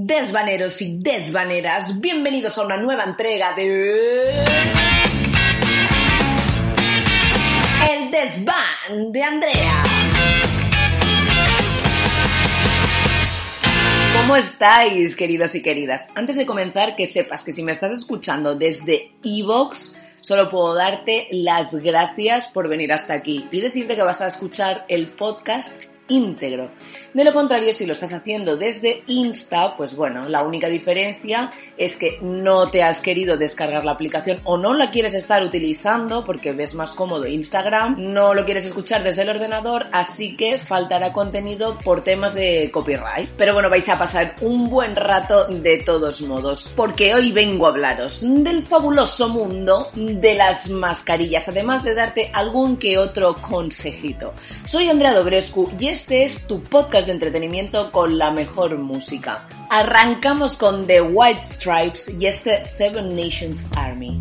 Desvaneros y desvaneras, bienvenidos a una nueva entrega de... El desván de Andrea. ¿Cómo estáis, queridos y queridas? Antes de comenzar, que sepas que si me estás escuchando desde Evox, solo puedo darte las gracias por venir hasta aquí y decirte que vas a escuchar el podcast íntegro. De lo contrario, si lo estás haciendo desde Insta, pues bueno, la única diferencia es que no te has querido descargar la aplicación o no la quieres estar utilizando porque ves más cómodo Instagram, no lo quieres escuchar desde el ordenador, así que faltará contenido por temas de copyright. Pero bueno, vais a pasar un buen rato de todos modos, porque hoy vengo a hablaros del fabuloso mundo de las mascarillas, además de darte algún que otro consejito. Soy Andrea Dobrescu y este es tu podcast de entretenimiento con la mejor música. Arrancamos con The White Stripes y este Seven Nations Army.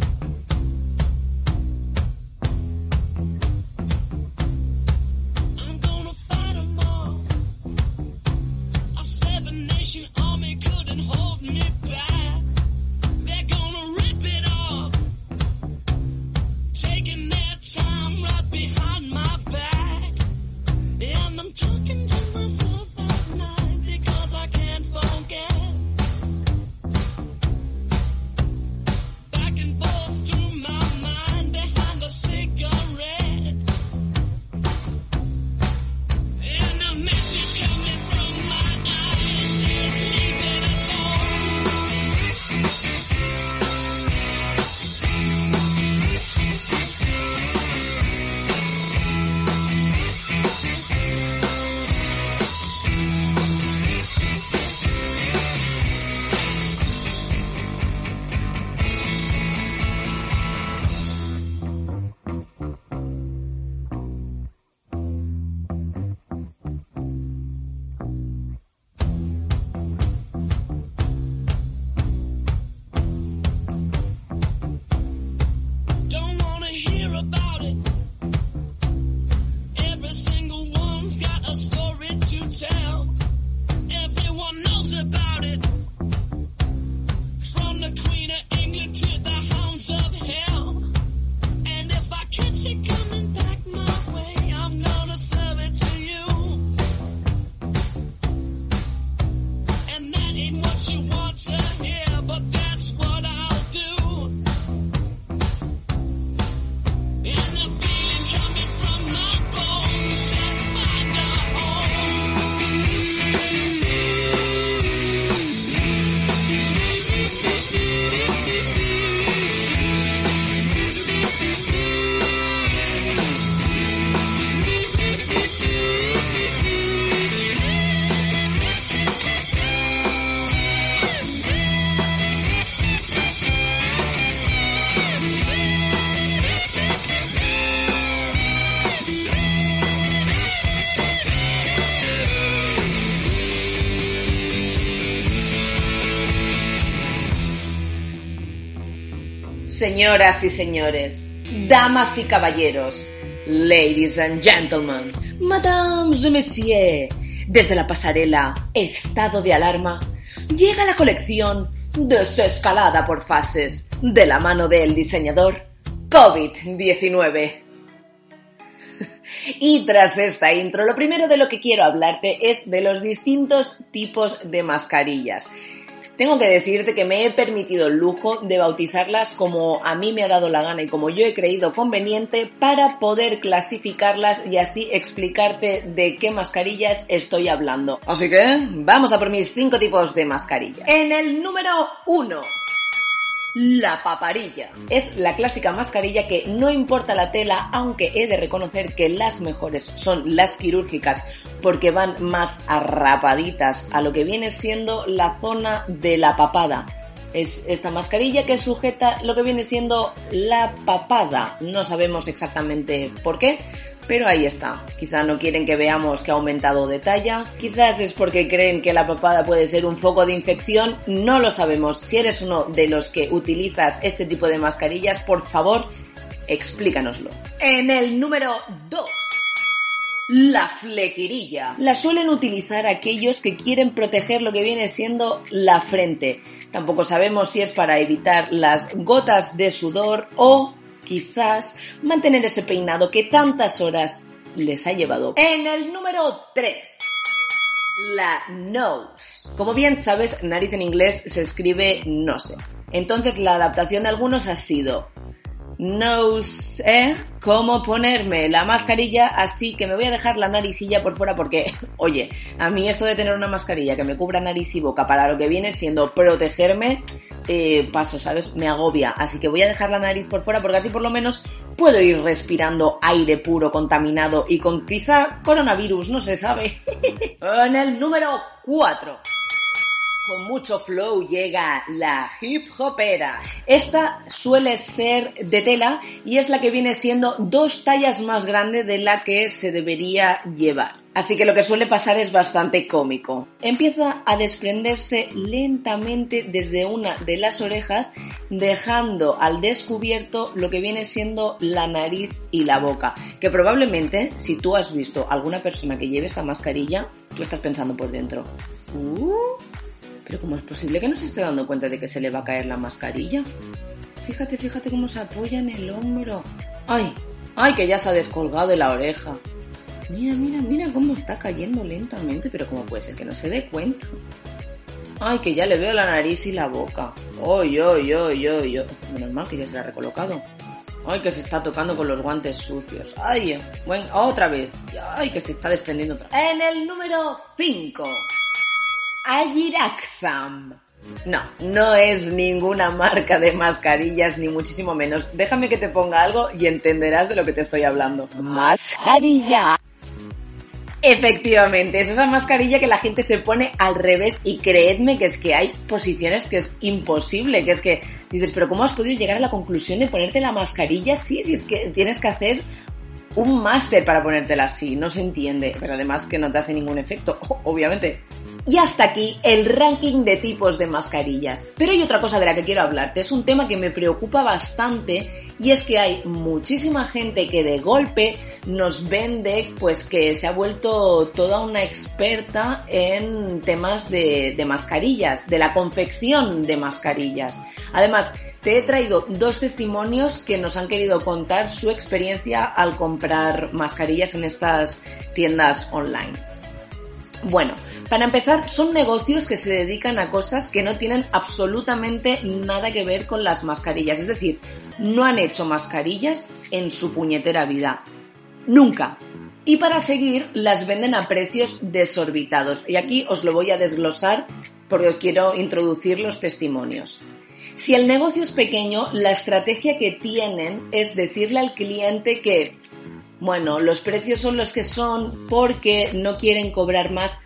Señoras y señores, damas y caballeros, ladies and gentlemen, madame et messieurs, desde la pasarela Estado de Alarma, llega la colección Desescalada por fases, de la mano del diseñador COVID-19. Y tras esta intro, lo primero de lo que quiero hablarte es de los distintos tipos de mascarillas. Tengo que decirte que me he permitido el lujo de bautizarlas como a mí me ha dado la gana y como yo he creído conveniente para poder clasificarlas y así explicarte de qué mascarillas estoy hablando. Así que vamos a por mis cinco tipos de mascarillas. En el número 1 La paparilla. Es la clásica mascarilla que no importa la tela, aunque he de reconocer que las mejores son las quirúrgicas porque van más arrapaditas a lo que viene siendo la zona de la papada. Es esta mascarilla que sujeta lo que viene siendo la papada. No sabemos exactamente por qué, pero ahí está. Quizá no quieren que veamos que ha aumentado de talla, quizás es porque creen que la papada puede ser un foco de infección, no lo sabemos. Si eres uno de los que utilizas este tipo de mascarillas, por favor, explícanoslo. En el número 2. La flequirilla. La suelen utilizar aquellos que quieren proteger lo que viene siendo la frente. Tampoco sabemos si es para evitar las gotas de sudor o quizás mantener ese peinado que tantas horas les ha llevado. En el número 3. La nose. Como bien sabes, nariz en inglés se escribe nose. Entonces la adaptación de algunos ha sido no sé cómo ponerme la mascarilla, así que me voy a dejar la naricilla por fuera porque, oye, a mí esto de tener una mascarilla que me cubra nariz y boca para lo que viene siendo protegerme, eh, paso, ¿sabes? Me agobia. Así que voy a dejar la nariz por fuera porque así por lo menos puedo ir respirando aire puro, contaminado y con quizá coronavirus, no se sabe. en el número 4 con mucho flow llega la hip hopera. Esta suele ser de tela y es la que viene siendo dos tallas más grande de la que se debería llevar. Así que lo que suele pasar es bastante cómico. Empieza a desprenderse lentamente desde una de las orejas, dejando al descubierto lo que viene siendo la nariz y la boca. Que probablemente, si tú has visto alguna persona que lleve esta mascarilla, tú estás pensando por dentro. Uh, pero ¿cómo es posible que no se esté dando cuenta de que se le va a caer la mascarilla? Fíjate, fíjate cómo se apoya en el hombro. ¡Ay! ¡Ay, que ya se ha descolgado de la oreja! Mira, mira, mira cómo está cayendo lentamente, pero ¿cómo puede ser que no se dé cuenta? ¡Ay, que ya le veo la nariz y la boca! ¡Ay, ay, ay, ay! ay. Menos mal que ya se la ha recolocado. ¡Ay, que se está tocando con los guantes sucios! ¡Ay! Bueno, otra vez. ¡Ay, que se está desprendiendo otra! En el número 5. Agiraxam. No, no es ninguna marca de mascarillas, ni muchísimo menos. Déjame que te ponga algo y entenderás de lo que te estoy hablando. Mascarilla. Efectivamente, es esa mascarilla que la gente se pone al revés y creedme que es que hay posiciones que es imposible, que es que dices, pero ¿cómo has podido llegar a la conclusión de ponerte la mascarilla? Sí, sí, es que tienes que hacer un máster para ponértela así, no se entiende, pero además que no te hace ningún efecto, obviamente. Y hasta aquí el ranking de tipos de mascarillas. Pero hay otra cosa de la que quiero hablarte, es un tema que me preocupa bastante y es que hay muchísima gente que de golpe nos vende pues que se ha vuelto toda una experta en temas de, de mascarillas, de la confección de mascarillas. Además, te he traído dos testimonios que nos han querido contar su experiencia al comprar mascarillas en estas tiendas online. Bueno, para empezar, son negocios que se dedican a cosas que no tienen absolutamente nada que ver con las mascarillas. Es decir, no han hecho mascarillas en su puñetera vida. Nunca. Y para seguir, las venden a precios desorbitados. Y aquí os lo voy a desglosar porque os quiero introducir los testimonios. Si el negocio es pequeño, la estrategia que tienen es decirle al cliente que, bueno, los precios son los que son porque no quieren cobrar más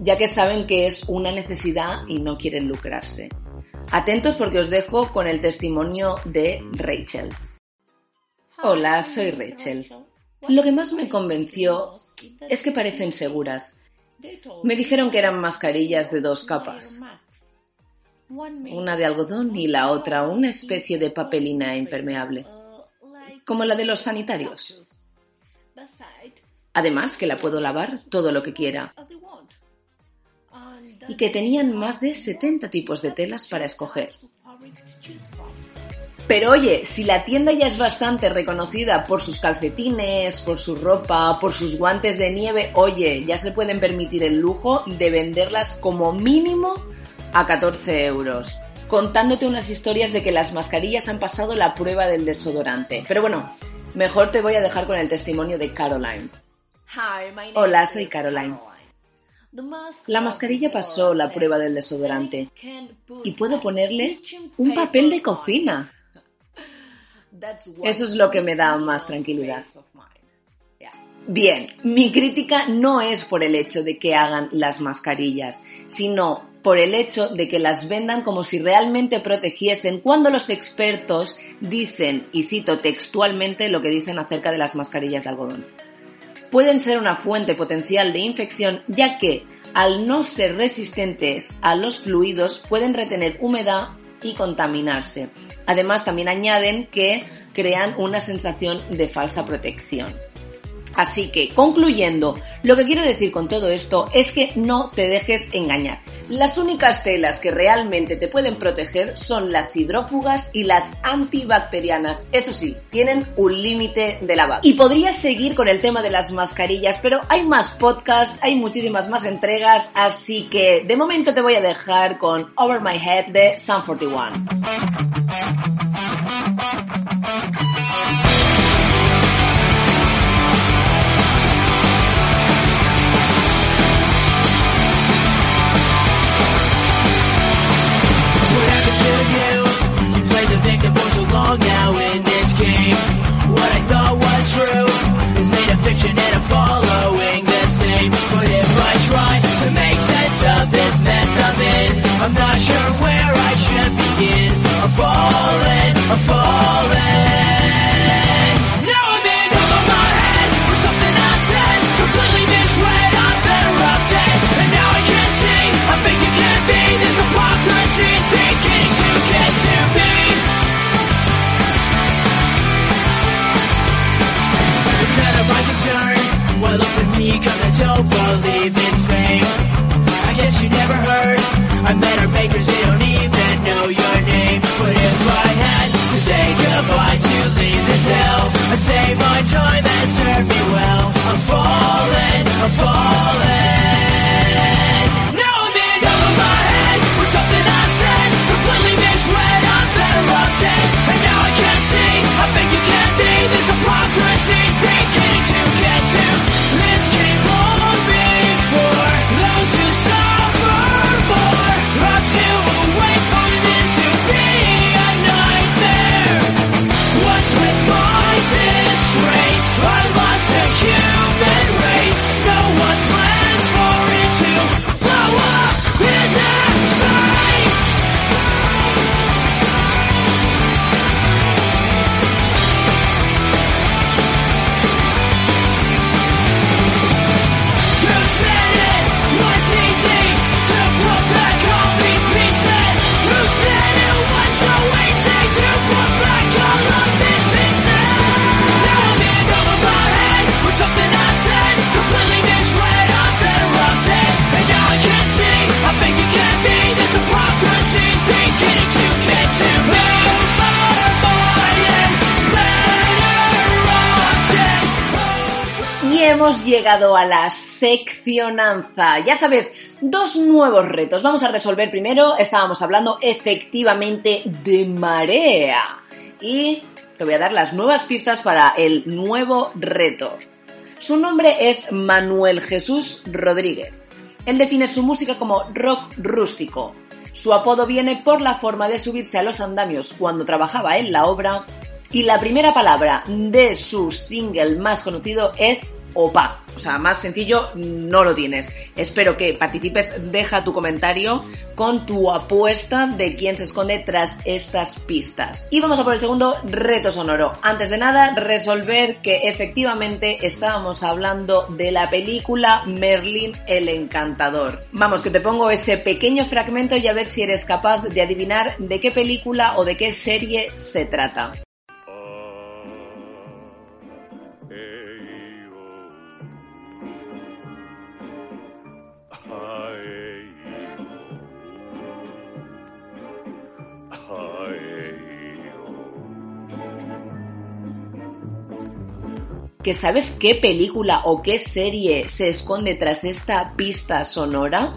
ya que saben que es una necesidad y no quieren lucrarse. Atentos porque os dejo con el testimonio de Rachel. Hola, soy Rachel. Lo que más me convenció es que parecen seguras. Me dijeron que eran mascarillas de dos capas. Una de algodón y la otra una especie de papelina impermeable, como la de los sanitarios. Además que la puedo lavar todo lo que quiera y que tenían más de 70 tipos de telas para escoger. Pero oye, si la tienda ya es bastante reconocida por sus calcetines, por su ropa, por sus guantes de nieve, oye, ya se pueden permitir el lujo de venderlas como mínimo a 14 euros, contándote unas historias de que las mascarillas han pasado la prueba del desodorante. Pero bueno, mejor te voy a dejar con el testimonio de Caroline. Hola, soy Caroline. La mascarilla pasó la prueba del desodorante y puedo ponerle un papel de cocina. Eso es lo que me da más tranquilidad. Bien, mi crítica no es por el hecho de que hagan las mascarillas, sino por el hecho de que las vendan como si realmente protegiesen cuando los expertos dicen, y cito textualmente lo que dicen acerca de las mascarillas de algodón. Pueden ser una fuente potencial de infección ya que, al no ser resistentes a los fluidos, pueden retener humedad y contaminarse. Además, también añaden que crean una sensación de falsa protección. Así que, concluyendo, lo que quiero decir con todo esto es que no te dejes engañar. Las únicas telas que realmente te pueden proteger son las hidrófugas y las antibacterianas. Eso sí, tienen un límite de lavado. Y podría seguir con el tema de las mascarillas, pero hay más podcasts, hay muchísimas más entregas, así que de momento te voy a dejar con Over My Head de Sun 41. long now. Hemos llegado a la seccionanza. Ya sabes, dos nuevos retos. Vamos a resolver primero, estábamos hablando efectivamente de marea. Y te voy a dar las nuevas pistas para el nuevo reto. Su nombre es Manuel Jesús Rodríguez. Él define su música como rock rústico. Su apodo viene por la forma de subirse a los andamios cuando trabajaba en la obra. Y la primera palabra de su single más conocido es OPA. O sea, más sencillo no lo tienes. Espero que participes, deja tu comentario con tu apuesta de quién se esconde tras estas pistas. Y vamos a por el segundo reto sonoro. Antes de nada, resolver que efectivamente estábamos hablando de la película Merlin el Encantador. Vamos, que te pongo ese pequeño fragmento y a ver si eres capaz de adivinar de qué película o de qué serie se trata. ¿Que sabes qué película o qué serie se esconde tras esta pista sonora?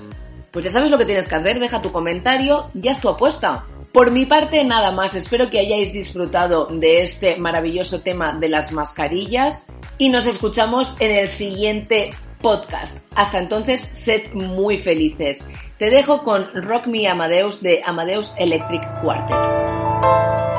Pues ya sabes lo que tienes que hacer, deja tu comentario y haz tu apuesta. Por mi parte, nada más. Espero que hayáis disfrutado de este maravilloso tema de las mascarillas y nos escuchamos en el siguiente podcast. Hasta entonces, sed muy felices. Te dejo con Rock Me Amadeus de Amadeus Electric Quartet.